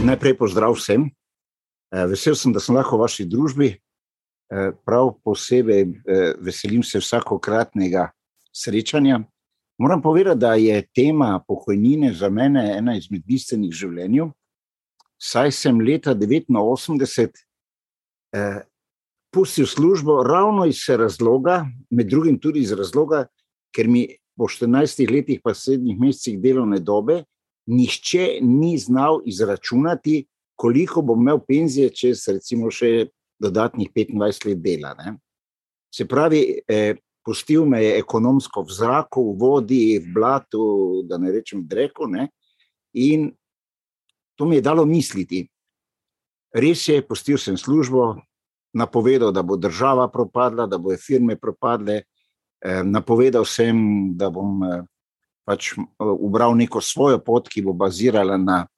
Najprej pozdrav vsem. Eh, vesel sem, da sem lahko v vaši družbi. Eh, prav posebej eh, veselim se vsakokratnega srečanja. Moram povedati, da je tema pokojnine za mene ena izmed bistvenih življenj. Saj sem leta 1989 eh, pustil službo ravno iz razloga, med drugim tudi iz razloga, ker mi po 14 letih, pa sedmih mesecih delovne dobe, nihče ni znal izračunati, koliko bom imel penzije, če se recimo še dodatnih 25 let dela. Ne? Se pravi, eh, pustil me je ekonomsko v zraku, v vodi, v blatu, da ne rečem dreku. Ne? In to mi je dalo misliti. Res je, pustil sem službo, napovedal, da bo država propadla, da bodo firme propadle. Eh, napovedal sem, da bom eh, pač ubral neko svojo pot, ki bo bazirala na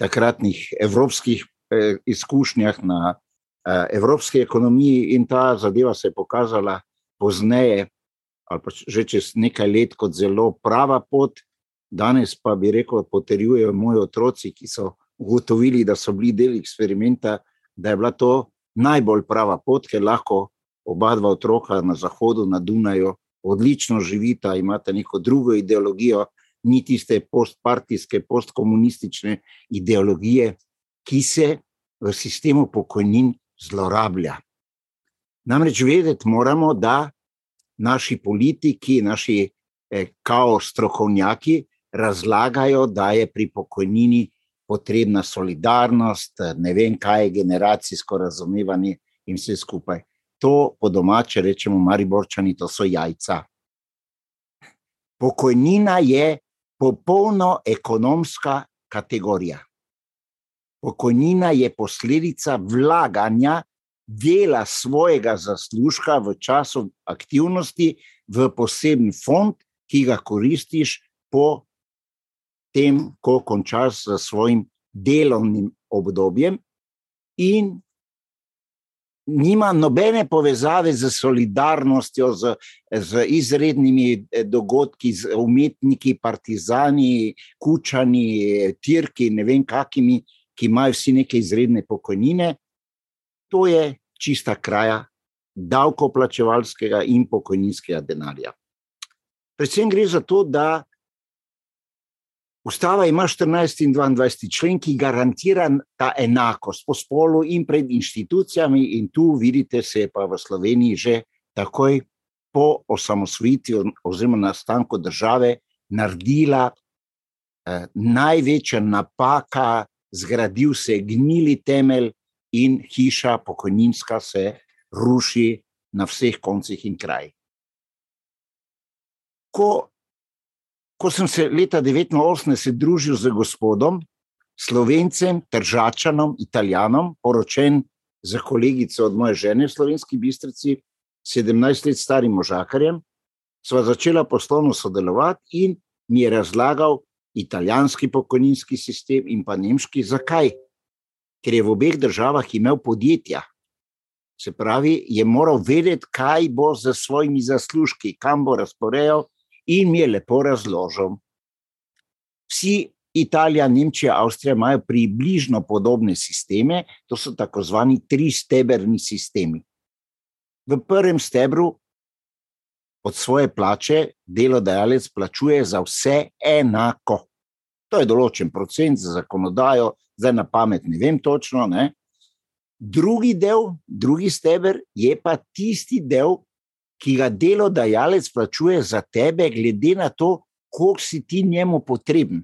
takratnih evropskih eh, izkušnjah, na eh, evropski ekonomiji, in ta zadeva se je pokazala pozneje, ali pa že čez nekaj let, kot zelo prava pot. Danes pa bi rekel, potrjujejo moji otroci, ki so ugotovili, da so bili del eksperimenta, da je bila to najbolj prava pot, ker lahko oba dva otroka na zahodu, na Dunaju, odlično živita, imate neko drugo ideologijo, ni tiste postpartijske, postkomunistične ideologije, ki se v sistemu pokojnin zlorablja. Namreč vedeti moramo, da naši politiki, naši eh, kaos strokovnjaki razlagajo, da je pri pokojnini potrebna solidarnost, ne vem kaj je generacijsko razumevanje in vse skupaj to po domače rečemo, mariborčani, to so jajca. Pokojnina je popolno ekonomska kategorija. Pokojnina je posledica vlaganja dela svojega zaslužka v času aktivnosti v poseben fond, ki ga koristiš po tem, ko končaš s svojim delovnim obdobjem, in nima nobene povezave z solidarnostjo, z, z izrednimi eh, dogodki, z umetniki, partizani, kučani, tirki, ne vem, kakimi, ki imajo vsi neke izredne pokojnine. To je čista kraja davkoplačevalskega in pokojninskega denarja. Predvsem gre za to, da Ustava ima 14 in 22 člen, ki garantira ta enakost po spolu in pred inštitucijami, in tu vidite, se je pa v Sloveniji že takoj po osamosvojitvi oziroma nastanku države naredila eh, največja napaka, zgradil se gnili temelj in hiša pokojninska se ruši na vseh koncih in krajih. Ko ko sem se leta 1989 družil z gospodom, slovencem, tržačanom, italijanom, poročen za kolegico od moje žene v slovenski bistrici, 17 let starim možakarjem, sva začela poslovno sodelovati in mi je razlagal italijanski pokojninski sistem in pa nemški, zakaj. Ker je v obeh državah imel podjetja. Se pravi, je moral vedeti, kaj bo z svojimi zaslužki, kam bo razporejal in mi je lepo razložil. Vsi Italija, Nemčija, Avstrija imajo približno podobne sisteme, to so tako zvani tri stebrni sistemi. V prvem stebru od svoje plače delodajalec plačuje za vse enako. To je določen procent za zakonodajo, zdaj na pamet ne vem točno. Ne? Drugi del, drugi steber je pa tisti del, ki ga delodajalec plačuje za tebe, glede na to, koliko si ti njemu potreben.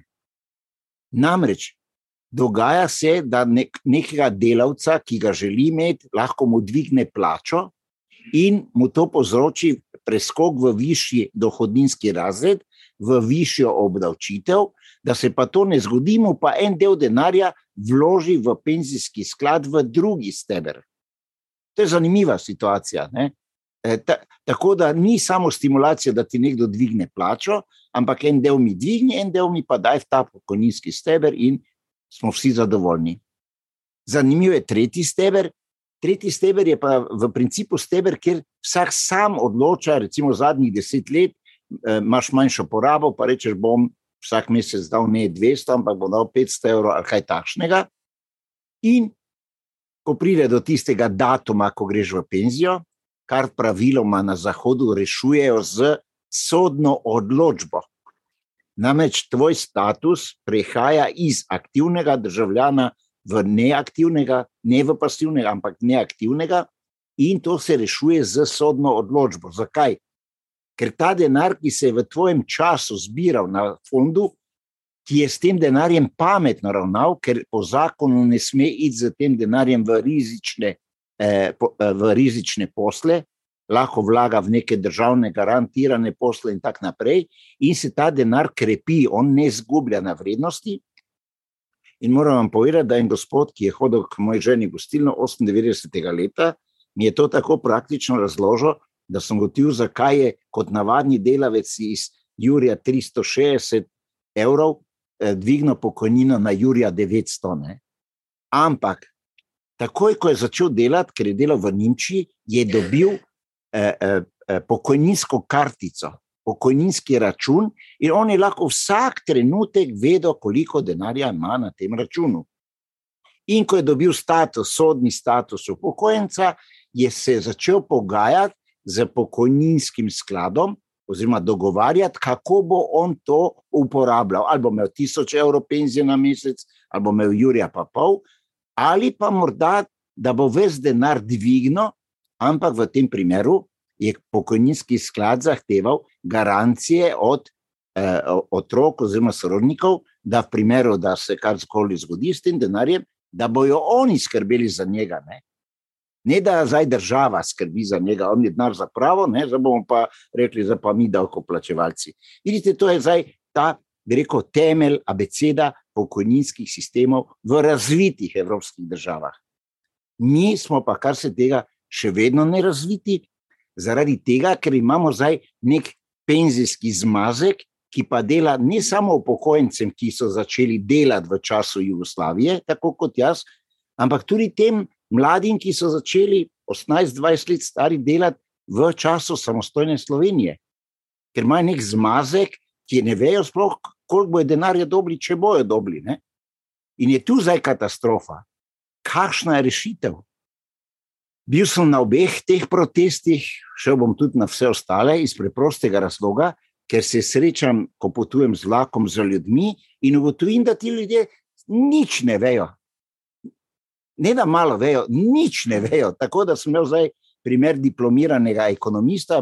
Namreč dogaja se, da nek, nekega delavca, ki ga želi imeti, lahko mu dvigne plačo in mu to povzroči preskok v višji dohodninski razred, v višjo obdavčitev, da se pa to ne zgodi, mu pa en del denarja vloži v penzijski sklad, v drugi steber. To je zanimiva situacija. Ne? Eh, ta, tako da ni samo stimulacija, da ti nekdo dvigne plačo, ampak en del mi dvigne, en del mi pa daj v ta pokojninski steber, in smo vsi zadovoljni. Zanimiv je tretji steber. Tretji steber je pa v principu steber, kjer vsak sam odloča, recimo zadnjih deset let, eh, imaš manjšo porabo, pa rečeš, bom vsak mesec dal ne 200, ampak bom dal 500 evrov ali kaj takšnega. In ko pride do tistega datuma, ko greš v penzijo, kar praviloma na Zahodu rešujejo z sodno odločbo. Namreč tvoj status prehaja iz aktivnega državljana v neaktivnega, ne v pasivnega, ampak neaktivnega, in to se rešuje z sodno odločbo. Zakaj? Ker ta denar, ki se je v tvojem času zbiral na fondu, ki je s tem denarjem pametno ravnal, ker po zakonu ne sme iti z tem denarjem v rizične, v rizične posle, lahko vlaga v neke državne garantirane posle, in tako naprej, in se ta denar krepi, on ne zgublja na vrednosti. In moram vam povedati, da je en gospod, ki je hodil k moji ženi gostilno 98. leta, mi je to tako praktično razložil, da sem gotovil, zakaj je kot navadni delavec iz Jurija 360 evrov Eh, dvignil pokojnino na Jurija 900. Ne? Ampak takoj, ko je začel delati, ker je delal v Nemčiji, je dobil eh, eh, eh, pokojninsko kartico, pokojninski račun, in on je lahko vsak trenutek vedel, koliko denarja ima na tem računu. In ko je dobil status, sodni status upokojenca, je se začel pogajati z pokojninskim skladom, oziroma dogovarjati, kako bo on to uporabljal. Ali bo imel tisoč evrov penzije na mesec, ali bo imel Jurija pa pol, ali pa morda, da bo ves denar dvignil, ampak v tem primeru je pokojninski sklad zahteval garancije od eh, otrok oziroma sorodnikov, da v primeru, da se karkoli zgodi s tem denarjem, da bojo oni skrbeli za njega. Ne? Ne da zdaj država skrbi za njega, on je denar za pravo, ne, zdaj bomo pa rekli, da pa mi davkoplačevalci. Vidite, to je zdaj ta, bi rekel, temelj abeceda pokojninskih sistemov v razvitih evropskih državah. Mi smo pa, kar se tega, še vedno ne razviti, zaradi tega, ker imamo zdaj nek penzijski zmazek, ki pa dela ne samo upokojencem, ki so začeli delati v času Jugoslavije, tako kot jaz, ampak tudi tem mladim, ki so začeli 18-20 let stari delati v času samostojne Slovenije, ker imajo nek zmazek, ki ne vejo sploh, koliko bo denarja dobili, če bojo dobili. Ne? In je tu zdaj katastrofa. Kakšna je rešitev? Bil sem na obeh teh protestih, šel bom tudi na vse ostale, iz preprostega razloga, ker se srečam, ko potujem z vlakom z ljudmi in ugotovim, da ti ljudje nič ne vejo ne da malo vejo, nič ne vejo. Tako da sem imel zdaj primer diplomiranega ekonomista,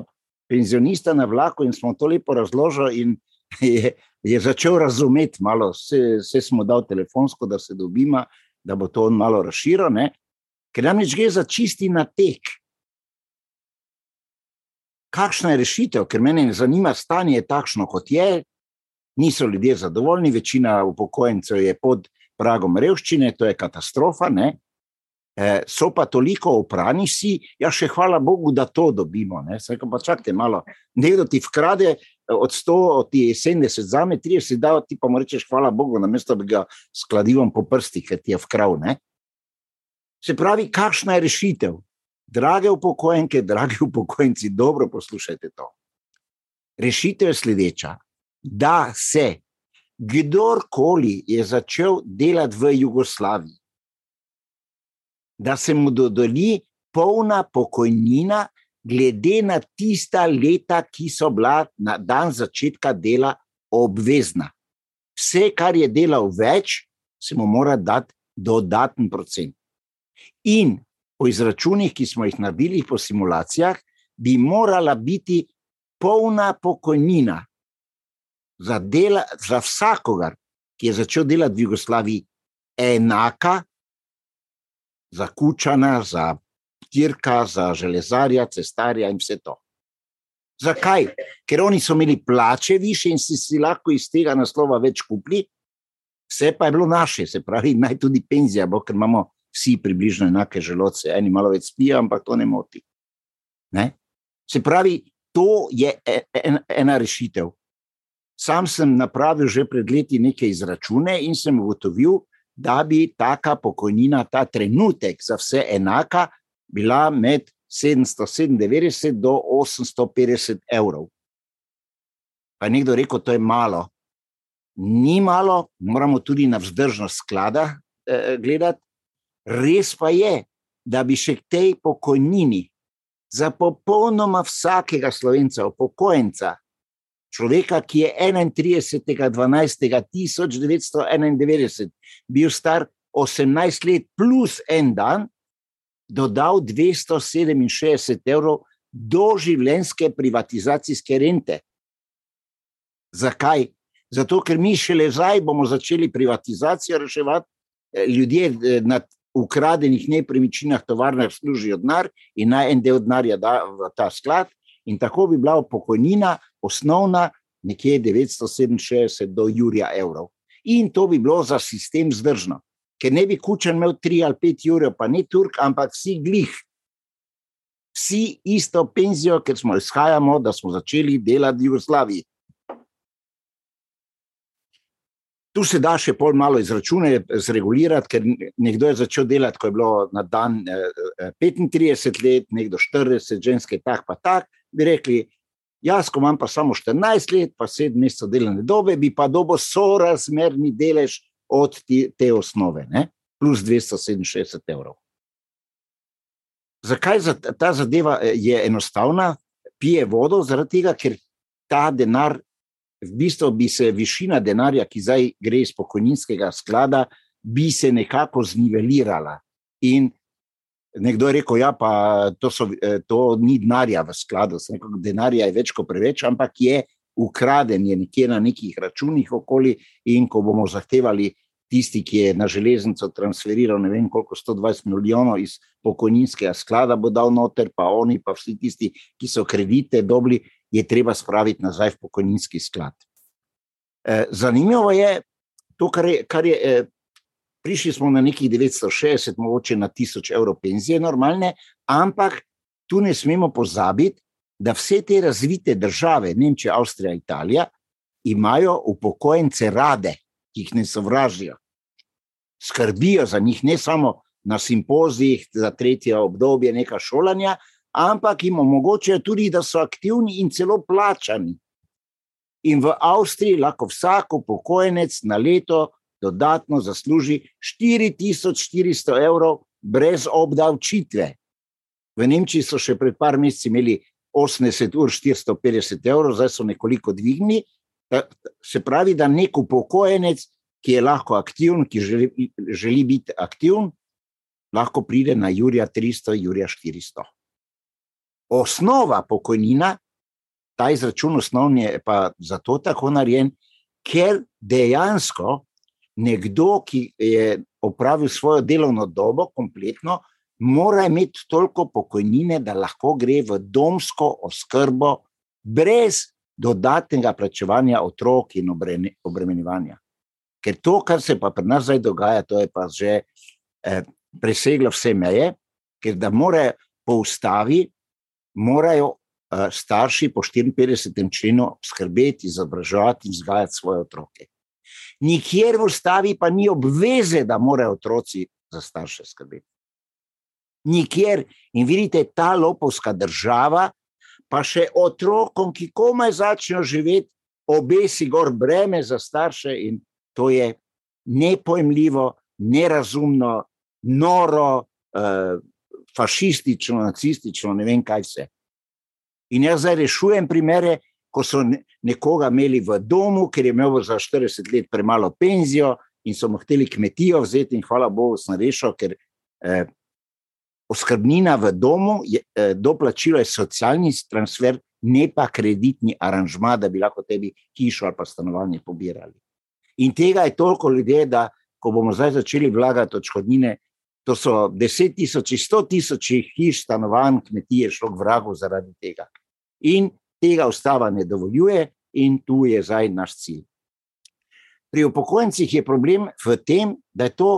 penzionista na vlaku in smo to lepo razložili, in je, je začel razumeti, malo vse, vse smo dal telefonsko, da se dobima, da bo to on malo razširil, ne? ker nam reč gre za čisti natek. Kakšna je rešitev, ker me zanima, stanje je takšno, kot je, niso ljudje zadovoljni, večina upokojencev je pod pragom revščine, to je katastrofa. Ne? Eh, so pa toliko oprani si, ja, še hvala Bogu, da to dobimo. Saj, pa čakajte malo, nekdo ti vkrade eh, od 100, od 70, za me 30, da ti pa mu rečeš hvala Bogu, namesto da bi ga skladil po prsti, ker ti je vkrav. Ne? Se pravi, kakšna je rešitev? Drage upokojenke, dragi upokojenci, dobro poslušajte to. Rešitev je sledeča: da se kdorkoli je začel delati v Jugoslaviji, da se mu dodeli polna pokojnina, glede na tista leta, ki so bila na dan začetka dela obvezna. Vse, kar je delal več, se mu mora dati dodaten procent. In po izračunih, ki smo jih naredili po simulacijah, bi morala biti polna pokojnina za, dela, za vsakogar, ki je začel delati v Jugoslaviji, enaka za kučana, za tirka, za železarja, cestarja in vse to. Zakaj? Ker oni so imeli plače više in si, si lahko iz tega naslova več kupili, vse pa je bilo naše, se pravi, naj tudi penzija, bo, ker imamo vsi približno enake želodce, eni malo več spijo, ampak to ne moti. Ne? Se pravi, to je e, en, ena rešitev. Sam sem napravil že pred leti neke izračune in sem ugotovil, da bi taka pokojnina, ta trenutek za vse enaka, bila med 797 do 850 evrov. Pa je nekdo rekel, da je malo. Ni malo, moramo tudi na vzdržnost sklada eh, gledati. Res pa je, da bi še k tej pokojnini za popolnoma vsakega slovenca, upokojenca, človeka, ki je 31.12.1991 bil star 18 let plus en dan, dodal 267 evrov doživljenjske privatizacijske rente. Zakaj? Zato, ker mi šele zdaj bomo začeli privatizacijo reševati, eh, ljudje eh, na ukradenih nepremičninah, tovarnah služijo denar in naj en del denarja da v ta sklad, in tako bi bila pokojnina osnovna nekje 967 do Jurija evrov. In to bi bilo za sistem zdržno, ker ne bi kučen imel 3 ali 5 Jurjev, pa ne Turk, ampak vsi glih. Vsi isto penzijo, ker smo izhajali, da smo začeli delati v Jugoslaviji. Tu se da še pol malo izračune, zregulirati, ker nekdo je začel delati, ko je bilo na dan 35 eh, eh, let, nekdo 40, ženske tak pa tak, bi rekli, jaz, ko imam pa samo 14 let, pa 7 mesecev delovne dobe, bi pa dobo sorazmerni delež od te osnove, ne? plus 267 evrov. Zakaj za ta zadeva eh, je enostavna? Pije vodo, zaradi tega, ker ta denar, v bistvu bi se višina denarja, ki zdaj gre iz pokojninskega sklada, bi se nekako znivelirala. In Nekdo je rekel, ja, to, eh, to ni denarja v skladu, rekel, denarja je več kot preveč, ampak je ukraden, je nekje na nekih računih okoli. In ko bomo zahtevali tisti, ki je na železnico transferiral ne vem koliko, 120 milijonov iz pokojninskega sklada, bo dal noter, pa oni, pa vsi tisti, ki so kredite dobili, je treba spraviti nazaj v pokojninski sklad. Eh, zanimivo je to, kar je. Kar je eh, prišli smo na nekih 960, mogoče na 1000 evrov penzije, normalne, ampak tu ne smemo pozabiti, da vse te razvite države, Nemčija, Avstrija, Italija, imajo upokojence rade, ki jih ne sovražijo. Skrbijo za njih ne samo na simpozijih za tretje obdobje neka šolanja, ampak jim omogočajo tudi, da so aktivni in celo plačani. In v Avstriji lahko vsak upokojenec na leto dodatno zasluži 4400 evrov brez obdavčitve. V Nemčiji so še pred par meseci imeli 80 ur 450 evrov, zdaj so nekoliko dvignili. Se pravi, da nek upokojenec, ki je lahko aktiven, ki želi, želi biti aktiven, lahko pride na Jurija 300, Jurija 400. Osnova pokojnina, ta izračun osnovni je pa zato tako narejen, ker dejansko nekdo, ki je opravil svojo delovno dobo, kompletno, mora imeti toliko pokojnine, da lahko gre v domsko oskrbo brez dodatnega plačevanja otrok in obremenjevanja. Ker to, kar se pa pri nas zdaj dogaja, to je pa že eh, preseglo vse meje, ker da morajo po ustavi, morajo eh, starši po 54. členu skrbeti, izobraževati in vzgajati svoje otroke. Nikjer v ustavi pa ni obveze, da morajo otroci za starše skrbeti. Nikjer. In vidite, ta lopovska država, pa še otrokom, ki komaj začnejo živeti, obesi gor breme za starše, in to je nepojmljivo, nerazumno, noro, eh, fašistično, nacistično, ne vem kaj vse. In jaz zdaj rešujem primere, ko so nekoga imeli v domu, ker je imel za 40 let premalo penzijo in so mu hteli kmetijo vzeti, in hvala Bogu, sem rešil, ker eh, oskrbnina v domu, je, eh, doplačilo je socialni transfer, ne pa kreditni aranžma, da bi lahko tebi hišo ali pa stanovanje pobirali. In tega je toliko ljudi, da ko bomo zdaj začeli vlagati odškodnine, to so deset tisoč, sto tisoč hiš, stanovanj, kmetije, šlo k vragu zaradi tega. In tega ustava ne dovoljuje, in tu je zdaj naš cilj. Pri upokojencih je problem v tem, da je to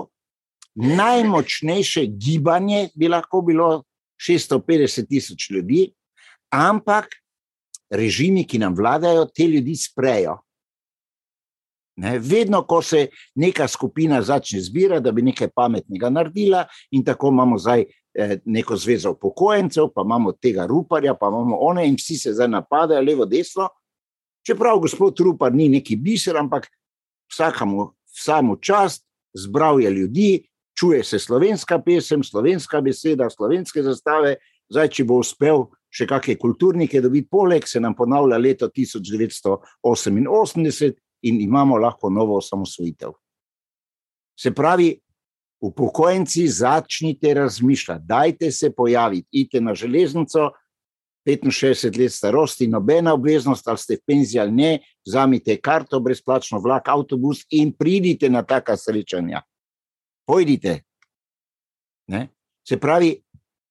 najmočnejše gibanje, bi lahko bilo 650 tisoč ljudi, ampak režimi, ki nam vladajo, te ljudi sprejo. Ne, vedno, ko se neka skupina začne zbirati, da bi nekaj pametnega naredila, in tako imamo zdaj Eh, neko zvezo upokojencev, pa imamo tega ruparja, pa imamo one in vsi se zdaj napadajo, levo, desno. Čeprav gospod Rupar ni neki biser, ampak vsakemu samo čast, zbral je ljudi, čuje se slovenska pesem, slovenska beseda, slovenske zastave. Zdaj, če bo uspel še kakšne kulturnike dobiti, poleg se nam ponavlja leto 1988 in imamo lahko novo osamosvojitev. Se pravi, upokojenci, začnite razmišljati, dajte se pojaviti, idite na železnico, 65 let starosti, nobena obveznost, ali ste v penziji ali ne, vzamite karto, brezplačno vlak, avtobus in pridite na taka srečanja. Pojdite. Ne? Se pravi,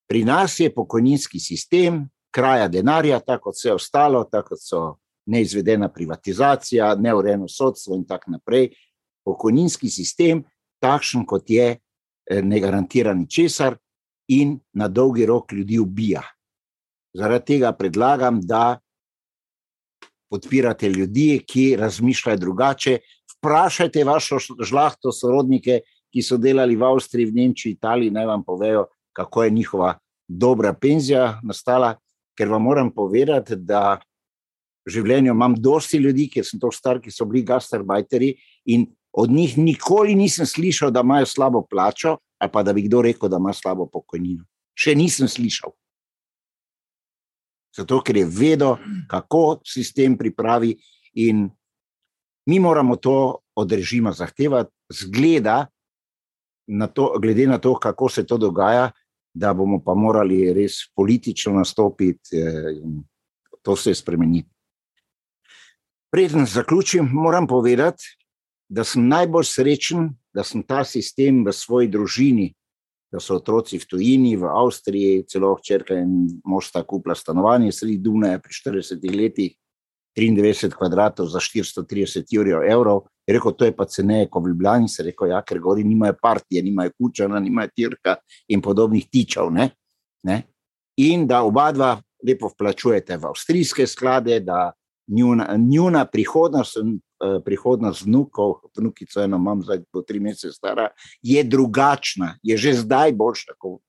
pri nas je pokojninski sistem, kraja denarja, tako kot vse ostalo, tako kot so neizvedena privatizacija, neurejeno sodstvo in tako naprej. Pokojninski sistem, takšen kot je, eh, ne garantira ničesar in na dolgi rok ljudi ubija. Zaradi tega predlagam, da podpirate ljudi, ki razmišljajo drugače. Vprašajte vašo žlahto, sorodnike, ki so delali v Avstriji, v Nemčiji, Italiji, naj vam povejo, kako je njihova dobra penzija nastala. Ker vam moram povedati, da življenju imam dosti ljudi, ker sem to star, ki so bili gastarbajteri in od njih nikoli nisem slišal, da imajo slabo plačo ali pa da bi kdo rekel, da ima slabo pokojnino. Še nisem slišal. Zato, ker je vedel, kako sistem pripravi, in mi moramo to od režima zahtevati, zgleda, na to, glede na to, kako se to dogaja, da bomo pa morali res politično nastopiti eh, in to se spremeniti. Preden zaključim, moram povedati, da sem najbolj srečen, da sem ta sistem v svoji družini da so otroci v tujini, v Avstriji, celo črka in možta kupla stanovanje, sredi Dunaja pri 40 letih, 93 kvadratov za 430 evrov. Je rekel, to je pa ceneje kot v Ljubljani, se rekel, ja, ker gori nimajo partije, nimajo kučana, nimajo tirka in podobnih tičev. Ne? Ne? In da oba dva lepo vplačujete v avstrijske sklade, da njuna, njuna prihodnost, eh, prihodnost vnukov, vnukico eno imam, zdaj bo tri mesece stara, je drugačna, je že zdaj boljša kot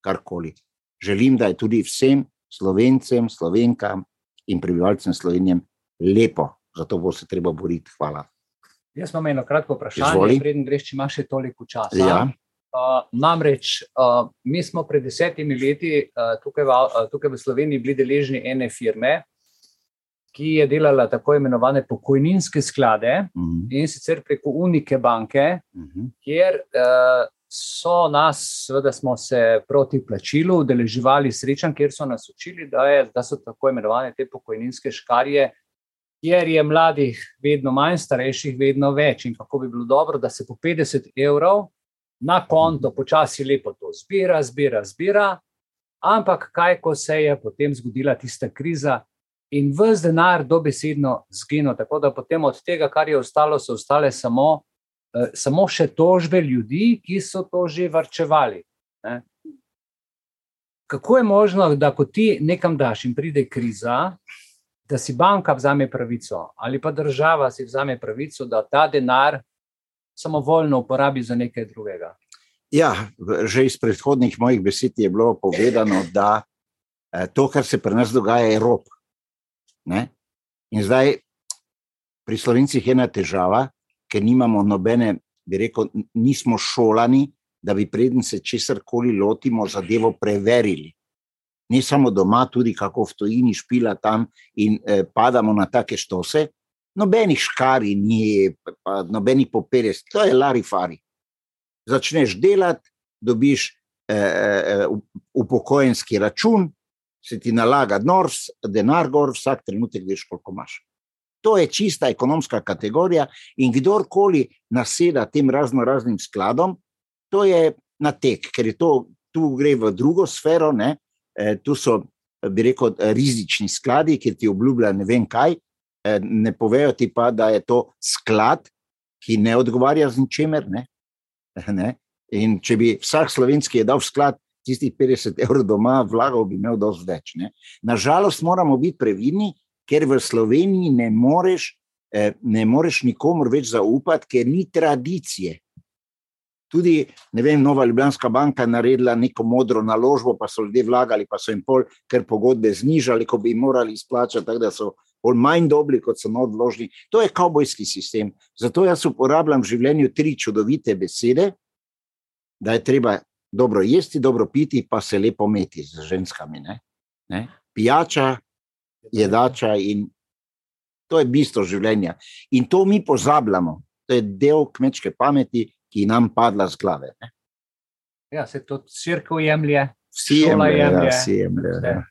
karkoli. Želim, da je tudi vsem slovencem, slovenkam in prebivalcem Slovenije lepo, zato bo se treba boriti. Hvala. Jaz imam eno kratko vprašanje, preden greš, če imaš še toliko časa. Ja. Uh, namreč, uh, mi smo pred desetimi leti uh, tukaj, v, uh, tukaj v Sloveniji bili deležni ene firme, ki je delala tako imenovane pokojninske sklade uh mhm. -huh. in sicer preko Unike banke, uh mhm. -huh. kjer uh, so nas, seveda, smo se proti plačilu udeleževali srečanj, kjer so nas učili, da, je, da so tako imenovane te pokojninske škarje. Ker je mladih vedno manj, starejših vedno več, in kako bi bilo dobro, da se po 50 evrov na konto počasi lepo to zbira, zbira, zbira. Ampak kaj, ko se je potem zgodila tista kriza, in vse denar dobesedno zginil. Tako da potem od tega, kar je ostalo, so ostale samo, eh, samo še tožbe ljudi, ki so to že varčevali. Ne? Kako je možno, da ko ti nekam daš in pride kriza, da si banka vzame pravico ali pa država si vzame pravico, da ta denar samovoljno uporabi za nekaj drugega? Ja, že iz predhodnih mojih besed je bilo povedano, da eh, to, kar se pri nas dogaja, je rop. Ne? In zdaj pri slovencih je ena težava, ker nimamo nobene, bi rekel, nismo šolani, da bi preden se česar koli lotimo, zadevo preverili. Ne samo doma, tudi kako v tujini špila tam in eh, padamo na take štose. Nobenih škari, ni, pa nobenih poperes, to je larifari. Začneš delati, dobiš eh, eh, upokojenski račun, se ti nalaga nors, denar gor, vsak trenutek veš, koliko imaš. To je čista ekonomska kategorija, in kdorkoli naseda tem razno raznim skladom, to je na tek, ker je to, tu gre v drugo sfero, ne? E, tu so, bi rekel, rizični skladi, ki ti obljubljajo ne vem kaj, e, ne povejo ti pa, da je to sklad, ki ne odgovarja z ničemer. Ne? Ne? In če bi vsak slovenski je dal sklad tistih 50 evrov doma vlagal, bi imel dosti več. Ne? Nažalost, moramo biti previdni, ker v Sloveniji ne moreš, eh, ne moreš nikomor več zaupati, ker ni tradicije. Tudi, ne vem, Nova Ljubljanska banka je naredila neko modro naložbo, pa so ljudje vlagali, pa so jim pol, ker pogodbe znižali, ko bi morali izplačati, tako da so bolj manj dobri, kot so nov vložni. To je kavbojski sistem. Zato jaz uporabljam v življenju tri čudovite besede, da je treba dobro jesti, dobro piti, pa se lepo meti z ženskami. Ne? Ne? Pijača, jedača in to je bistvo življenja. In to mi pozabljamo, to je del kmečke pameti, ki nam padla z glave. Ne? Ja, se to crkva jemlje, Vsi šola jemljejo, jemlje. ja, vsi jemljejo. vse. ja.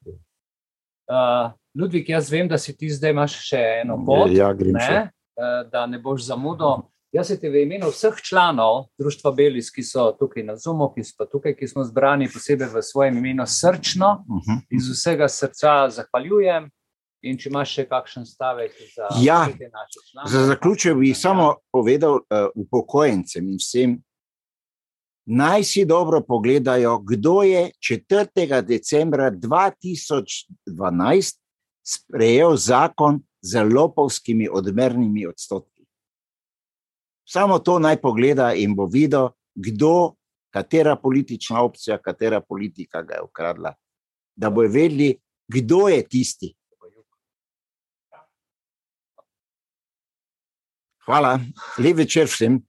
Uh, Ludvik, jaz vem, da si ti zdaj imaš še eno pot, Ja, grem še. ne, uh, da ne boš zamudil. Jaz se ti v imenu vseh članov Društva Belis, ki so tukaj na Zumu, ki so tukaj, ki smo zbrani, posebej v svojem imenu, srčno Mhm. iz vsega srca zahvaljujem. In če imaš še kakšen stavek za Ja, naše člane? Za zaključek bi Ja. samo povedal uh, upokojencem in vsem, naj si dobro pogledajo, kdo je 4. decembra 2012 sprejel zakon z lopovskimi odmernimi odstotki. Samo to naj pogleda in bo videl, kdo, katera politična opcija, katera politika ga je ukradla. Da bojo vedeli, kdo je tisti. Hvala, lep večer vsem.